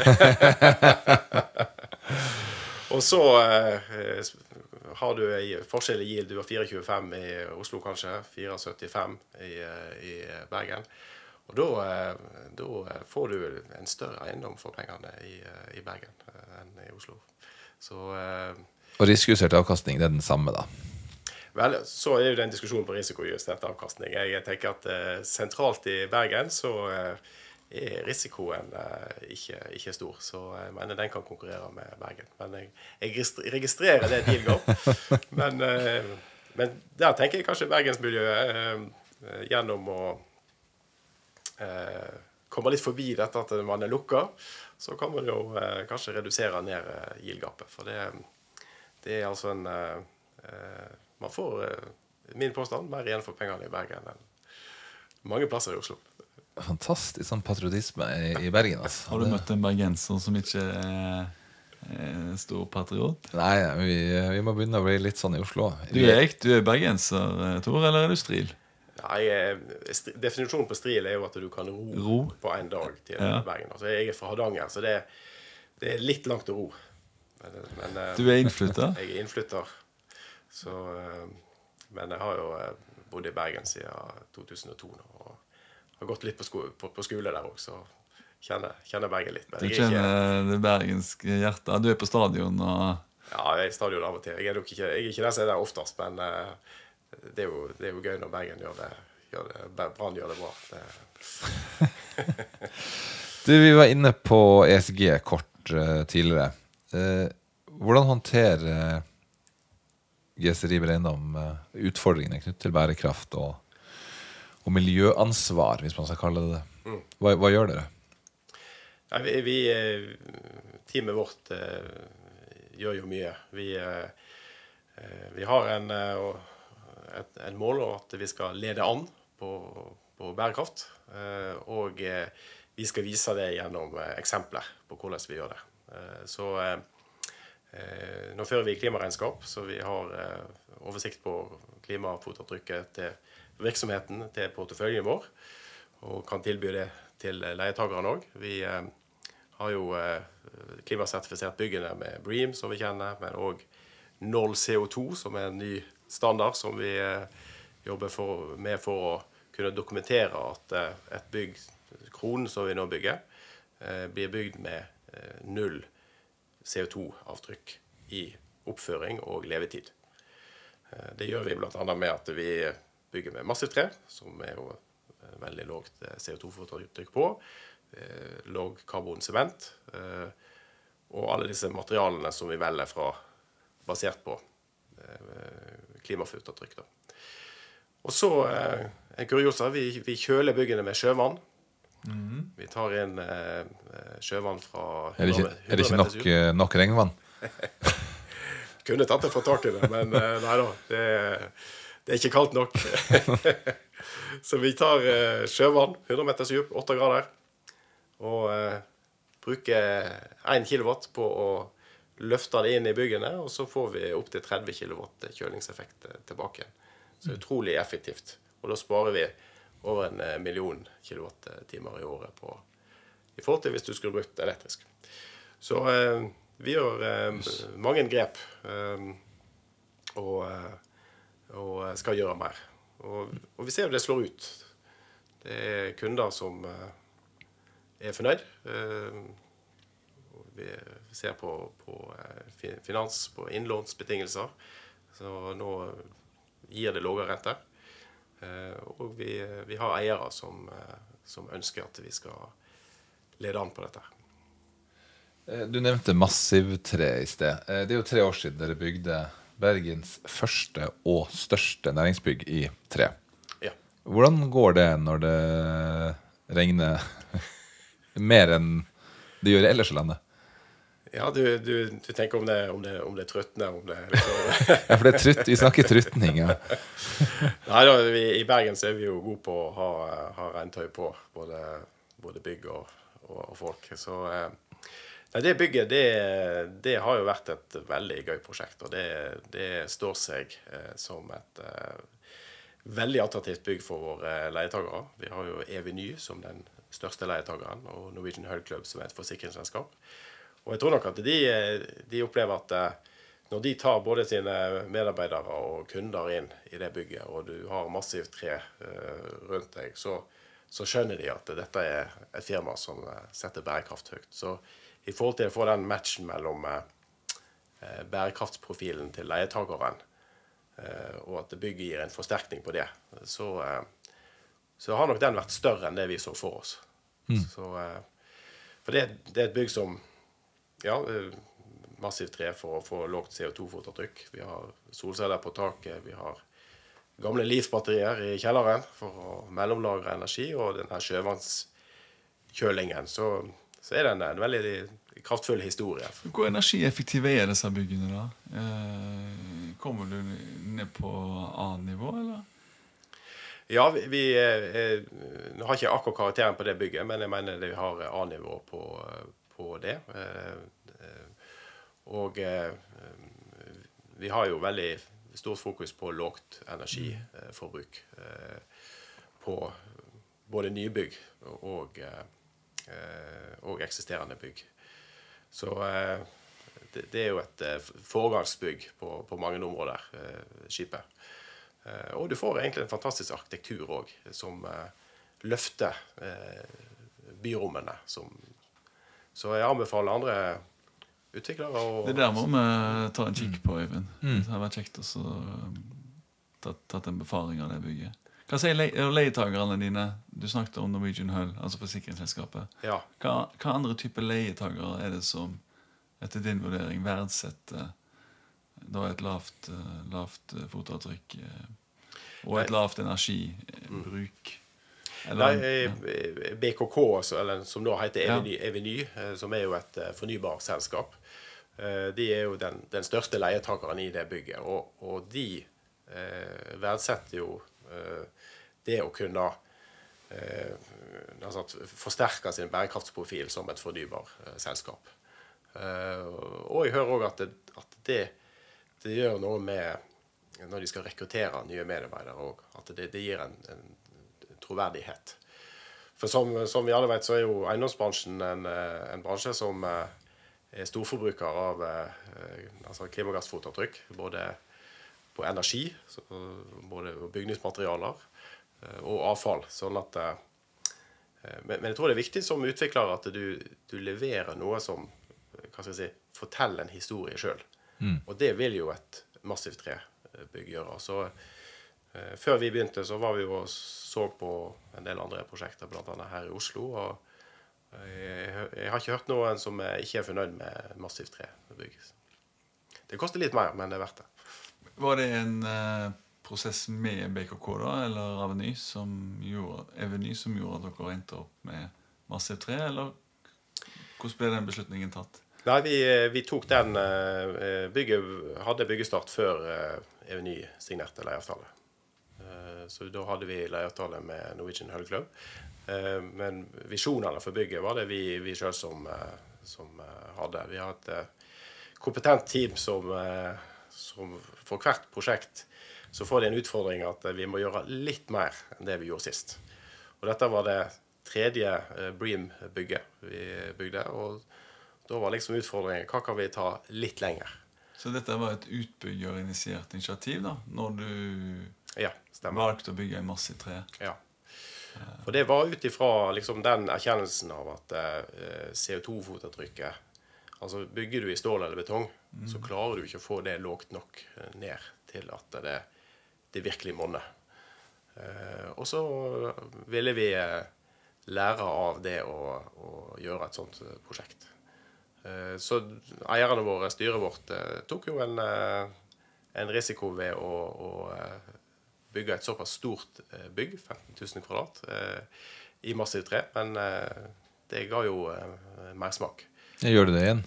og så har du en forskjell i GIL. Du har 4,25 i Oslo, kanskje. 4,75 i, i Bergen. Og da, eh, da får du en større eiendom for pengene i, i Bergen eh, enn i Oslo. Så eh, Og risikojustert avkastning, det er den samme, da. Vel, så er jo det en diskusjon på risikojustert avkastning. Jeg tenker at sentralt i Bergen så er risikoen eh, ikke, ikke stor. Så jeg mener den kan konkurrere med Bergen. Men jeg, jeg registrerer det deal går. Men, eh, men der tenker jeg kanskje bergensmiljøet eh, eh, gjennom å eh, komme litt forbi dette at man er lukka, så kan man jo eh, kanskje redusere ned eh, yield-gapet. For det, det er altså en eh, eh, Man får, eh, min påstand, mer igjen for pengene i Bergen enn mange plasser i Oslo. Fantastisk sånn patriotisme i, i Bergen. Altså. Har du møtt en bergenser som ikke er, stor patriot? Nei, vi, vi må begynne å bli litt sånn i Oslo. Du er du er bergenser, eh, Tor, eller er du stril? Nei, eh, Definisjonen på stril er jo at du kan ro, Ro. på en dag til Ja. Bergen. Altså, jeg er fra Hardanger, så det, det er litt langt å ro. Men, men eh, Du er innflytter? jeg er innflytter. Så, men jeg har jo bodd i Bergen siden 2002 nå, og har gått litt på, sko på, på skole der òg, så kjenner, kjenner Bergen litt. Men Du jeg er ikke, kjenner det bergenske hjertet. Du er på stadion og ja, jeg er i stadion av og til. Jeg er, nok ikke, jeg er ikke den som er der oftest, men uh, det, er jo, det er jo gøy når Bergen gjør det. Gjør det Brann gjør det bra. Det, Du, vi var inne på ESG kort uh, tidligere. Uh, hvordan håndterer uh, GC Riber Eiendom eh, utfordringene knyttet til bærekraft og, og miljøansvar, hvis man skal kalle det det? Hva, hva gjør dere? Ja, vi, vi eh, Teamet vårt eh, gjør jo mye. Vi, eh, vi har en, et, en mål om at vi skal lede an på, på bærekraft. Og vi skal vise det gjennom eksempler på hvordan vi gjør det. Så nå fører vi klimaregnskap, så vi har oversikt på klimafotavtrykket til virksomheten, til porteføljen vår, og kan tilby det til leietakerne òg. Vi eh, har jo eh, klimasertifisert byggene med Bream, som vi kjenner, men òg null CO2, som er en ny standard som vi eh, jobber for, med for å kunne dokumentere at et bygg, kronen som vi nå bygger, blir bygd med null CO2-avtrykk i oppføring og levetid. Det gjør vi bl.a. med at vi bygger med massivt tre, som er jo eh, veldig lågt eh, CO2-fotavtrykk på. Lav Låg karbonsement. eh, Og alle disse materialene som vi velger fra basert på eh, klimafotavtrykk. Og så eh, en kuriosa. Vi, vi kjøler byggene med sjøvann. Vi tar inn eh, sjøvann fra Er det ikke, 100 er det ikke nok, meters eh, nok regnvann? Kunne tatt det fra taket, men eh, nei da. Det, det er ikke kaldt nok. så vi tar eh, sjøvann, 100 meters dyp, 8 grader, og eh, bruker 1 kW på å løfte det inn i byggene, og så får vi opptil 30 kW kjølingseffekt eh, tilbake. Så utrolig effektivt. Og da sparer vi over en eh, million kilowattimer i året på, i forhold til hvis du skulle brukt elektrisk. Så eh, vi gjør eh, mange grep eh, eh, og skal gjøre mer. Og, og vi ser jo det slår ut. Det er kunder som eh, er fornøyd. Eh, vi ser på, på eh, finans, på innlånsbetingelser. Så nå gir det lavere rente. Og vi, vi har eiere som, som ønsker at vi skal lede an på dette. Du nevnte massivtre i sted. Det er jo tre år siden dere bygde Bergens første og største næringsbygg i tre. Ja. Hvordan går det når det regner mer enn det gjør ellers i landet? Ja, du, du, du tenker om det, om det, om det er trøttende, om det liksom Ja, for det er trutt, vi snakker trutning, ja. Nei da, vi, i Bergen så er vi jo gode på å ha, ha regntøy på, både, både bygg og, og, og folk. Så eh, nei, det bygget, det, det har jo vært et veldig gøy prosjekt. Og det, det står seg eh, som et eh, veldig attraktivt bygg for våre leietakere. Vi har jo Eveny som den største leietakeren, og Norwegian Hull Club som er et forsikringsselskap. Og jeg tror nok at de, de opplever at eh, når de tar både sine medarbeidere og kunder inn i det bygget, og du har massivt tre eh, rundt deg, så, så skjønner de at dette er et firma som eh, setter bærekraft høyt. Så i forhold til å få den matchen mellom eh, eh, bærekraftsprofilen til leietakeren, eh, og at bygget gir en forsterkning på det, så, eh, så har nok den vært større enn det vi så for oss. Så, eh, for det, det er et bygg som ja, eh, massivt tre for å få lågt CO2-fotavtrykk. Vi har solceller på taket. Vi har gamle Leaf-batterier i kjelleren for å mellomlagre energi. Og denne sjøvannskjølingen. Så, så er det en, en veldig kraftfull historie. Hvor energieffektive er disse byggene, da? Eh, kommer du ned på A-nivå, eller? Ja, vi, vi eh, har ikke akkurat karakteren på det bygget, men jeg mener vi har A-nivå på, på det. Eh, Og vi har jo veldig stort fokus på lågt energiforbruk på både nybygg og, eh, og eksisterende bygg. Så eh, det, det er jo et eh, foregangsbygg på, på mange områder, eh, skipet. Eh, og du får egentlig en fantastisk arkitektur òg, som eh, løfter eh, byrommene. Som, så jeg anbefaler andre utviklere å Det der må vi ta en kikk på, Øyvind. Det hadde vært kjekt å tatt, tatt en befaring av det bygget. Hva sier le leietakerne dine? Du snakket om Norwegian Hull, altså forsikringsselskapet. Ja. Hva, hva andre typer leietakere er det som etter din vurdering verdsetter da et lavt, eh, lavt eh, fotavtrykk eh, og et lavt energibruk? Nei, eh, BKK, altså, eller, som nå heter Ja. Eveny, Eveny eh, som er jo et eh, fornybarselskap, eh, de er jo den, den største leietakeren i det bygget. Og, og de eh, verdsetter jo eh, det å kunne eh, altså forsterke sin bærekraftsprofil som et fornybarselskap. Eh, og jeg hører òg at, det, at det, det gjør noe med når de skal rekruttere nye medarbeidere òg. At det, det gir en, en troverdighet. For som, som vi alle vet, så er jo eiendomsbransjen en, eh, en bransje som eh, er storforbruker av eh, altså klimagassfotavtrykk. Både på energi, både bygningsmaterialer eh, og avfall. Sånn at eh, men, men jeg tror det er viktig som utvikler at du, du leverer noe som hva skal jeg si, forteller en historie sjøl. Og det vil jo et massivt trebygg gjøre. Så eh, før vi begynte, så var vi jo og så på en del andre prosjekter, bl.a. her i Oslo. Og jeg, jeg har ikke hørt noen som eh, ikke er fornøyd med massivt trebygg. Det koster litt mer, men det er verdt det. Var det en eh, prosess med BKK da, eller Aveny som som gjorde at dere endte opp med Massiv 3, eller hvordan ble den beslutningen tatt? Nei, vi, vi tok den eh, bygget, Hadde byggestart før eh, Eveny signerte leieavtale. Eh, Så da hadde vi leieavtale med Norwegian Hull Club. Eh, Men visjonene for bygget var det vi, vi sjøl som, eh, som eh, hadde. Vi har et eh, kompetent team som, eh, som for hvert prosjekt så får de en utfordring at eh, vi må gjøre litt mer enn det vi gjorde sist. Og dette var det tredje eh, Bream-bygget vi bygde. og da var liksom utfordringen hva kan vi ta litt lenger. Så dette var et utbyggerinitiert initiativ da, når du Ja, valgte å bygge en masse tre. Ja. For det var ut ifra liksom den erkjennelsen av at eh, CO2-fotavtrykket Altså bygger du i stål eller betong, så klarer du ikke å få det lågt nok eh, ned til at det, det virkelig monner. Eh, og så ville vi eh, lære av det å, å gjøre et sånt eh, prosjekt. Eh, Så eierne våre, styret vårt, tok jo en, en risiko ved å, å bygge et såpass stort bygg, 15 000 kvadrat, i massivt tre. Men det ga jo mersmak. Gjør du det igjen?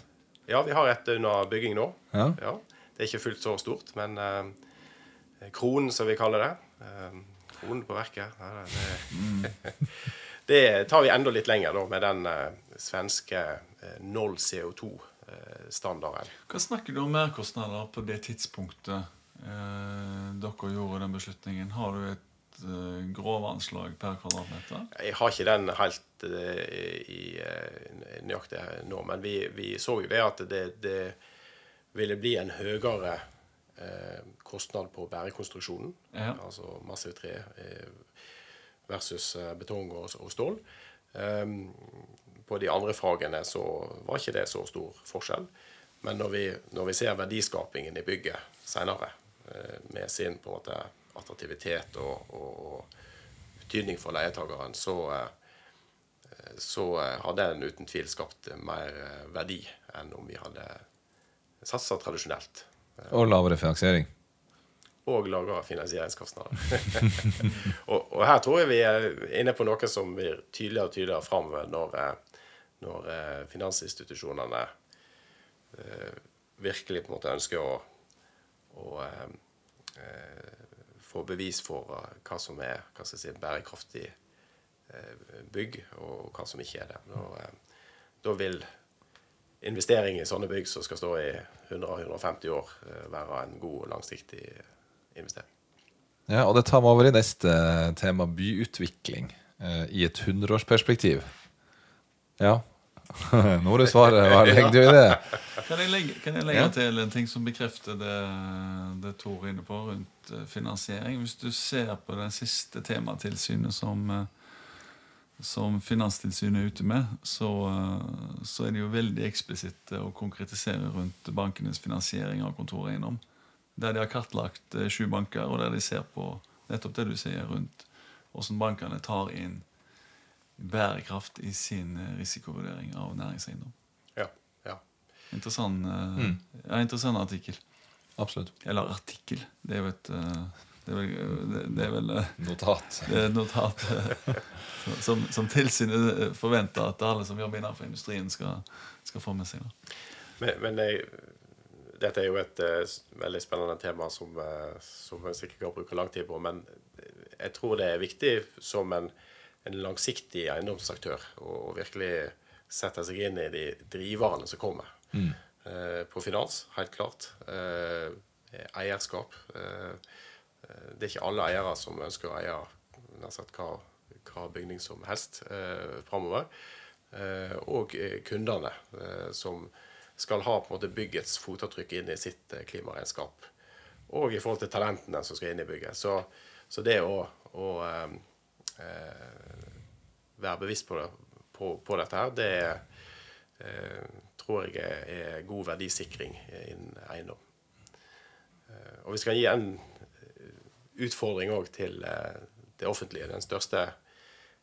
Ja, vi har et under bygging nå. Ja. Det er ikke fullt så stort, men eh, kronen, som vi kaller det. Eh, kronen på verket. Det, det tar vi enda litt lenger da, med den eh, svenske null CO2-standarden. Hva snakker du om merkostnader på det tidspunktet dere gjorde den beslutningen? Har du et grovanslag per kvadratmeter? Jeg har ikke den helt i, nøyaktig nå, men vi, vi så jo det at det, det ville bli en høyere kostnad på bærekonstruksjonen, Ja. altså massiv tre eh, versus eh, betong og, og stål. På de andre fagene så var ikke det så stor forskjell. Men når vi, når vi ser verdiskapingen i bygget senere, eh, med sin på en måte attraktivitet og, og, og betydning for leietakeren, så, eh, så eh, har den uten tvil skapt mer eh, verdi enn om vi hadde satsa tradisjonelt. Og lavere finansiering. Og lavere finansieringskostnader. og, og her tror jeg vi er inne på noe som blir tydeligere og tydeligere framover når, eh, når eh, finansinstitusjonene eh, virkelig på en måte ønsker å, å få bevis for hva som er hva si, bærekraftig bygg, og hva som ikke er det. Da, da vil investering i sånne bygg som skal stå i 100-150 år, eh, være en god og langsiktig investering. Ja, og det tar meg over i neste tema, byutvikling, eh, i et hundreårsperspektiv. Ja. Nå må du svare. Hva legger du i det? Kan jeg legge, kan jeg legge Ja. til en ting som bekrefter det, det Tor er inne på rundt eh, finansiering? Hvis du ser på det siste tematilsynet som, eh, som Finanstilsynet er ute med, så, eh, så er de jo veldig eksplisitte og konkretiserer rundt bankenes finansiering av kontoreiendom. Der de har kartlagt eh, sju banker, og der de ser på nettopp det du sier rundt hvordan bankene tar inn bærekraft i sin eh, risikovurdering av næringseiendom. Ja, ja. Interessant, mm. ja, interessant artikkel. Absolutt. Eller artikkel. Det er jo et eh, Det er vel, det, er vel eh, Notat. det er notat eh, som, som tilsynet forventer at alle som jobber innenfor industrien, skal, skal få med seg. Men, men jeg, dette er jo et eh, veldig spennende tema som, eh, som jeg sikkert kan bruke lang tid på. Men jeg tror det er viktig som en, en langsiktig eiendomsaktør å virkelig sette seg inn i de driverne som kommer. Eh, på finans, helt klart. Eh, eierskap. Eh, eh, det er ikke alle eiere som ønsker å eie hva, hva bygning som helst eh, framover. Eh, og eh, kundene, eh, som skal ha måte byggets fotavtrykk inn i sitt eh, klimaregnskap. Og i forhold til talentene som skal inn i bygget. Så, så det å, å eh, eh, være bevisst på, det, på, på dette her, det eh, tror jeg er, god verdisikring innen eiendom. Eh, og vi skal gi en eh, utfordring òg til eh, det offentlige. Den største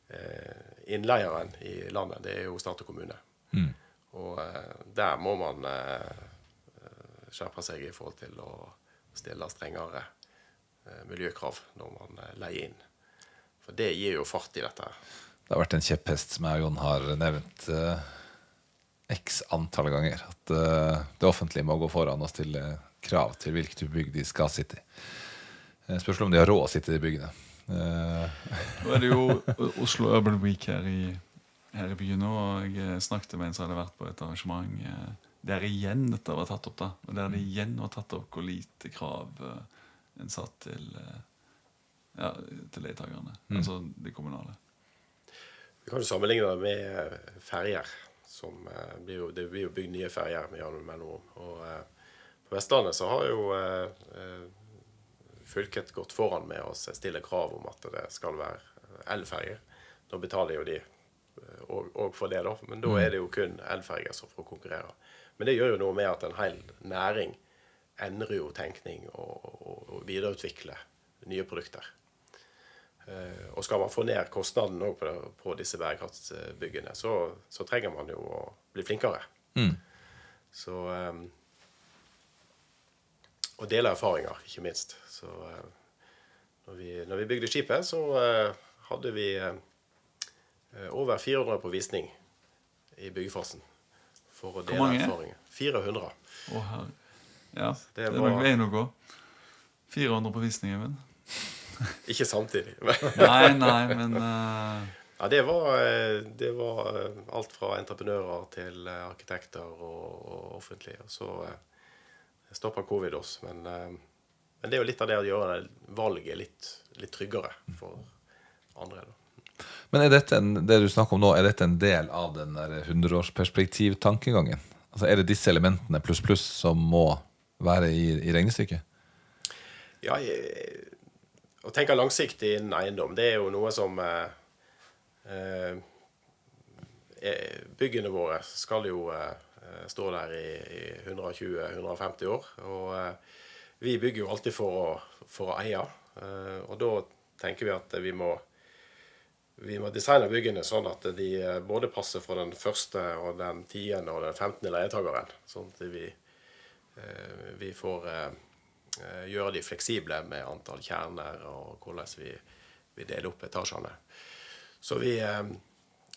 eh, innleieren i landet, det er jo stat og kommune. Og eh, der må man skjerpe seg i forhold til å stille strengere miljøkrav når man leier inn. For det gir jo fart i dette. Det har vært en kjepphest som jeg og Jon har nevnt eh, x antall ganger. At eh, det offentlige må gå foran og stille krav til hvilket bygg de skal sitte i. Eh, Spørsmål om de har råd å sitte i byggene. Eh, Nå er det jo Oslo Urban Week her i, her i byen nå, og jeg eh, snakket med en som hadde vært på et arrangement der igjen dette var tatt opp. da, og Der det igjen var tatt opp hvor lite krav en satt til, ja, til leietakerne. Altså de kommunale. Vi kan jo sammenligne det med ferjer. Som, blir jo, det blir jo bygd nye ferjer med jevne mellomrom. Og på Vestlandet så har jo fylket gått foran med å stille krav om at det skal være elferger. Da betaler jo de eh, og, og for det, da. Men da er det jo kun elferger som får konkurrere. Men det gjør jo noe med at en hel næring endrer jo tenkning og, og, og videreutvikler nye produkter. Eh, og skal man få ned kostnaden på, på disse bærekraftsbyggene, så, så trenger man jo å bli flinkere. Så eh, Og dele erfaringer, ikke minst. Så eh, når, vi, når vi bygde skipet, så eh, hadde vi eh, over 400 på visning i byggefasen. for å dele erfaringer. 400. Oh. Ja, det, Det er var- nok veien å gå. 400 på visning, Even. Ikke samtidig. Nei, nei, men uh... Ja, det var, det var alt fra entreprenører til arkitekter og, og offentlige. Og så stoppa covid oss. Men, eh, men det er jo litt av det å gjøre det valget litt, litt tryggere for andre. Da. Men er dette en, det du snakker om nå, er dette en del av den der 100-årsperspektiv-tankegangen? Altså Er det disse elementene pluss pluss som må være i, i regnestykket? Ja, jeg, å tenke langsiktig innen eiendom, det er jo noe som eh, eh, Byggene våre skal jo eh, stå der i, i 120-150 år. Og eh, vi bygger jo alltid for å, for å eie. Eh, og da tenker vi at vi må vi må designe byggene sånn at de eh, både passer for den første og den tiende og den femtende leietakeren. Sånn at vi, eh, vi får eh, eh, gjøre de fleksible med antall kjerner og hvordan vi, vi deler opp etasjene. Så vi, eh,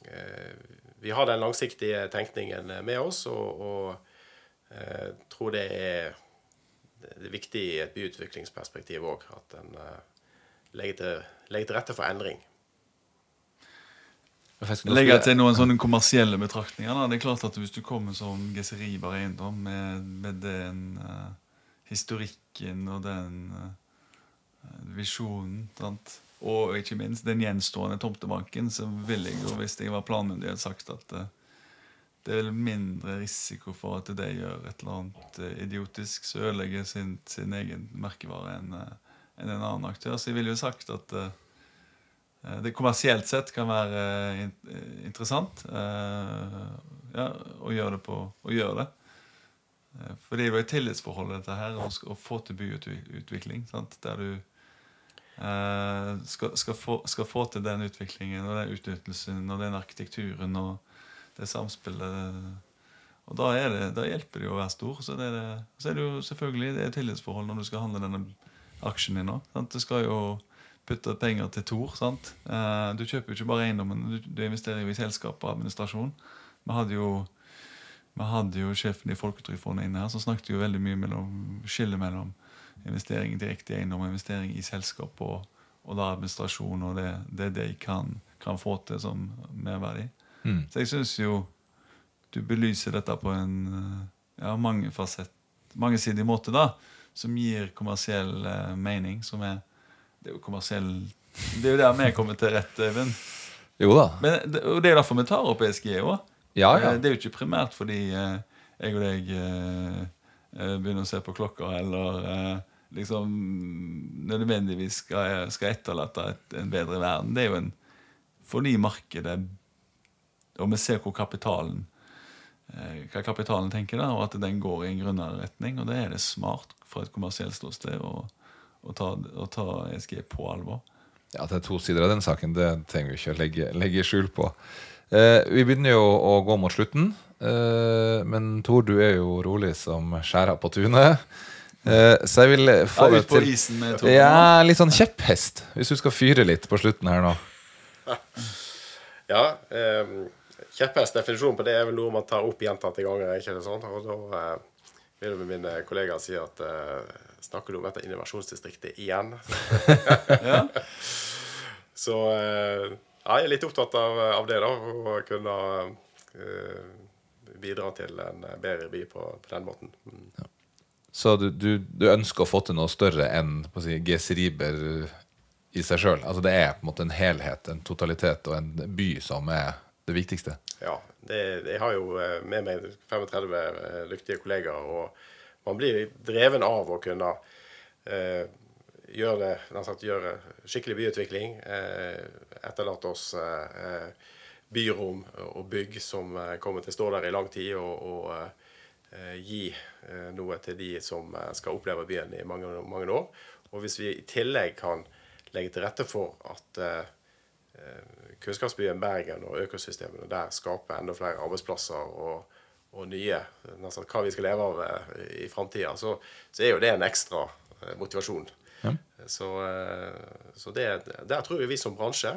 eh, vi har den langsiktige tenkningen med oss, og, og eh, tror det er, det er viktig i et byutviklingsperspektiv òg at en eh, legger, til, legger til rette for endring. Legger til noen sånne kommersielle betraktninger. Da. Det er klart at Hvis du kommer som Geseribar eiendom med, med den uh, historikken og den uh, visjonen sant? Og ikke minst den gjenstående tomtebanken, så ville jeg jo, hvis jeg var planmyndighet, sagt at eh, det er mindre risiko for at de gjør et eller annet eh, idiotisk som ødelegger sin, sin egen merkevare enn eh, enn en annen aktør. Så jeg ville jo sagt at Det kommersielt sett kan være in- interessant ja, å gjøre det. på, å gjøre det. For det er jo et tillitsforhold dette her, å, få til byutvikling. Sant? Der du skal, skal, få, skal få til den utviklingen og den utnyttelsen og den arkitekturen og det samspillet. Og da, det, da hjelper det jo å være stor. Så, det er det, så er det jo selvfølgelig det er tillitsforhold når du skal handle denne aksjen din. òg. Du skal jo putte penger til Tor. sant? Eh, du kjøper jo ikke bare eiendommen, du, du investerer jo i selskap og administrasjon. Vi hadde jo, vi hadde jo sjefen i Folketrygdfondet inne her, som snakket jo veldig mye mellom skillet mellom investering direkte i eiendom investering i selskap og, og da administrasjon og det, det de kan, kan få til som merverdi. Mm. Så jeg syns jo du belyser dette på en eh, ja, mangefasett, mangesidig måte, da, som gir kommersiell uh, mening. som er Det er jo kommersiell Det er jo der vi kommer til rett, Øyvind. Jo da. Men det, og det er derfor vi tar opp ESG òg. Ja, ja. Det er jo ikke primært fordi eh, jeg og deg eh, begynner å se på klokka, eller eh, liksom nødvendigvis skal, skal etterlate et, en bedre verden. Det er jo en fordi markedet Og vi ser hvor kapitalen eh, hva kapitalen tenker, da, og at den går i en grunnere retning. Og det er det smart fra et kommersielt ståsted å, å, ta, å ta ESG på alvor. Ja, det er to sider av den saken, det trenger vi ikke å legge, legge skjul på. Eh, vi begynner jo å gå mot slutten. Eh, men Tor, du er jo rolig som skjæra på tunet. Eh, så jeg vil få Ja, deg ut til isen med Tor, Ja, litt sånn kjepphest, hvis du skal fyre litt på slutten her nå. Ja, eh, Kjepphest definisjonen på det er vel noe man tar opp gjentatte ganger. ikke det sånn? Og da eh, vil mine kollegaer si at eh, Snakker du om dette innovasjonsdistriktet igjen? Ja. Så eh, ja, jeg er litt opptatt av, av det, da. Å kunne eh, bidra til en bedre by på, på den måten. Mm. Så du, du, du ønsker å få til noe større enn si, GC i seg sjøl? Altså det er på en måte en helhet, en totalitet og en by som er det viktigste? Ja. Det, jeg har jo eh, med meg 35 lyktige dyktige kollegaer, og man blir dreven av å kunne eh, gjøre, det, sagt, gjøre skikkelig byutvikling. Eh, etterlate oss eh, eh, byrom og bygg som eh, kommer til å stå der i lang tid, og, og uh, gi eh, noe til de som eh, skal oppleve byen i mange, mange år. Og hvis vi i tillegg kan legge til rette for at eh, eh, kunnskapsbyen Bergen og økosystemene der skaper enda flere arbeidsplasser og, og nye nesten hva vi skal leve av eh, i framtida, så, så er jo det en ekstra eh, motivasjon. Så, eh, så det, der tror jeg vi som bransje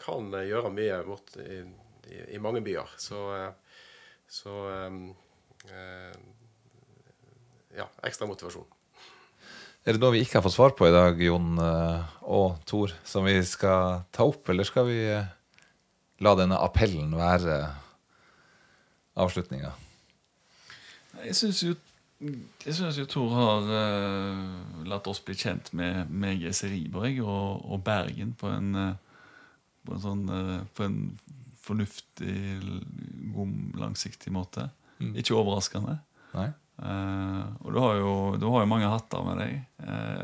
kan eh, gjøre mye bort i, i, i mange byer. Så, eh, Så um, uh, ja, ekstra motivasjon. Er det noe vi ikke har fått svar på i dag, Jon og Tor, som vi skal ta opp, eller skal vi la denne appellen være avslutninga? Jeg syns jo jeg synes jo Tor har uh, latt oss bli kjent med, med GC Riberg og, og, Bergen på en, uh, på en sånn uh, På en fornuftig, god, langsiktig måte. Mm. Ikke overraskende. og du har, jo, du har, jo, mange hatter med deg,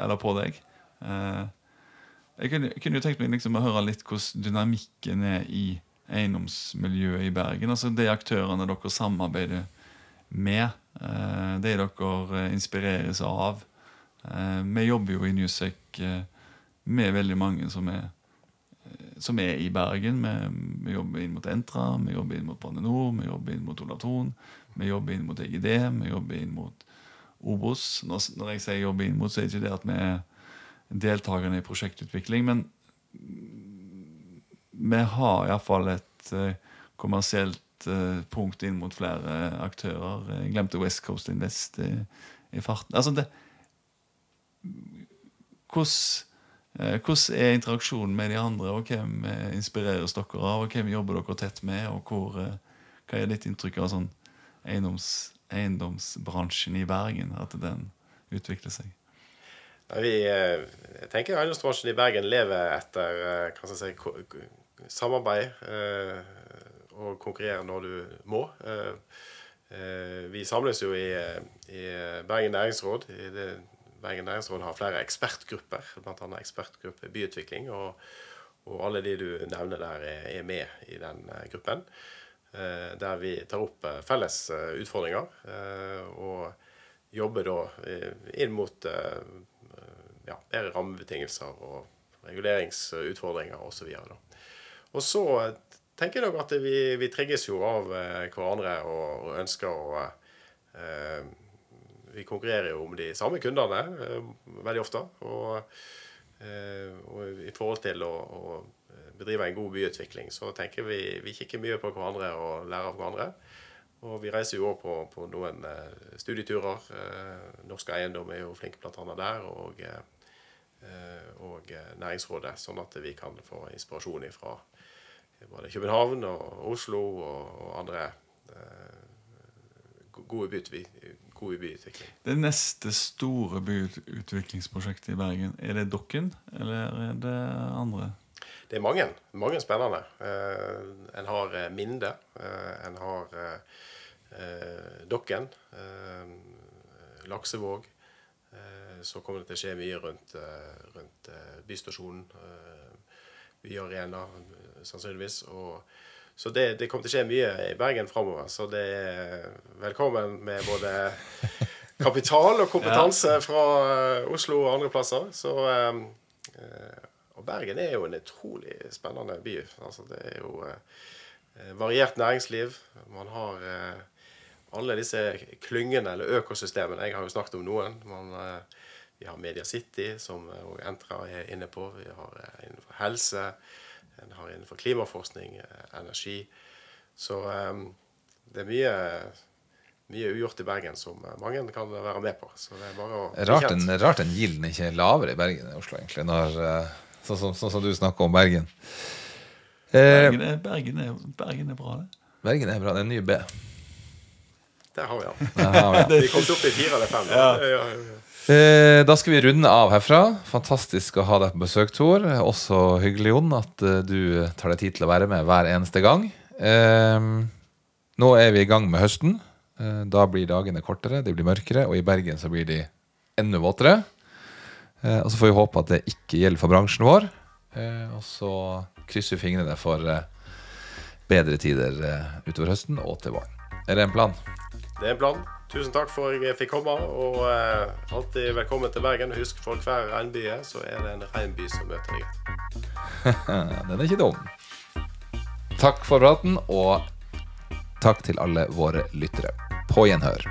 eller på deg. jeg kunne, kunne, jo tenkt meg liksom å høre litt hvordan dynamikken er i eiendomsmiljøet i Bergen. Altså de aktørene dere samarbeider med. Eh, det dere eh, inspireres av. Eh, vi jobber jo i Newsec med veldig mange som er, som er i Bergen. Vi, jobber inn mot Entra, vi jobber inn mot Bane Nor, vi jobber inn mot Olav Thon, vi jobber inn mot EGD, vi jobber inn mot Obos. Når, når jeg sier jobber inn mot, så er det ikke det at vi er deltakerne i prosjektutvikling. Men vi har iallfall et kommersielt uh, punkt inn mot flere aktører. Jeg glemte West Coast Invest i, i farten. Altså det hvordan, hvordan er interaksjonen med de andre, og hvem uh, inspireres dere av? og Hvem jobber dere tett med, og hvor, hva er ditt inntrykk av sånn eiendoms, eiendomsbransjen i Bergen? At den utvikler seg? Vi jeg tenker eiendomsbransjen i Bergen lever etter hva skal jeg si, samarbeid og konkurrere når du må. Eh, eh, vi samles jo i, i Bergen næringsråd. I det, Bergen næringsråd har flere ekspertgrupper, bl.a. ekspertgruppe byutvikling. Og, og, alle de du nevner der, er, er med i den eh, gruppen. Der vi tar opp felles utfordringer og jobber da inn mot ja, bedre rammebetingelser og reguleringsutfordringer osv. Og, så tenker jeg nok at vi, vi trigges jo av eh, hverandre og, ønsker å eh, Vi konkurrerer jo om de samme kundene eh, veldig ofte. Og, eh, og, i forhold til å, å, bedrive en god byutvikling, så tenker vi vi kikker mye på hverandre og lærer av hverandre. Og vi reiser jo òg på, på, noen eh, studieturer. Norsk Eiendom er jo flink bl.a. der. og og Næringsrådet, sånn at vi kan få inspirasjon fra både København og Oslo og, andre gode, by, gode byutvikling. Det neste store byutviklingsprosjektet i Bergen, er det Dokken, eller er det andre? Det er mange. Mange spennende. Eh, en har eh, Minde. Eh, en har eh, eh Dokken. Laksevåg. så kommer det til å skje mye rundt, rundt bystasjonen. Byarena, sannsynligvis. Og, så det, det, kommer til å skje mye i Bergen framover. Så det er velkommen med både kapital og kompetanse fra eh, Oslo og andre plasser. Så, eh, og Bergen er jo en utrolig spennende by. Altså, det er jo eh, variert næringsliv. Man har alle disse klyngene eller økosystemene. Jeg har jo snakket om noen. Man, vi har Media City, som Entra er inne på. Vi har innenfor helse. En har innenfor klimaforskning, eh, energi. Så um, det er mye, mye ugjort i Bergen som eh, mange kan være med på. Så det er bare å rart, en, rart en gilden ikke er lavere i Bergen enn i Oslo, egentlig, når, sånn, som, sånn, som du snakker om Bergen. Bergen er, Bergen, er, Bergen er, bra, det. Bergen er bra. Det er en ny B. Der har vi den. vi kom opp i fire eller fem. Ja. Ja, ja, Eh, da skal vi runde av herfra. Fantastisk å ha deg på besøk, Tor. Også hyggelig, Jon, at uh, du tar deg tid til å være med hver eneste gang. Eh, nå er vi i gang med høsten. Eh, da blir dagene kortere, de blir mørkere, og i Bergen så blir de enda våtere. Eh, og så får vi håpe at det ikke gjelder for bransjen vår. Eh, og så krysser vi fingrene for bedre tider utover høsten og til våren. Er det en plan? Det er en plan. Tusen takk for at jeg fikk komme. Og eh, alltid velkommen til Bergen. Husk for hver regnby så er det en regnby som møter deg. Den er ikke dum. Takk for praten, og takk til alle våre lyttere. På gjenhør.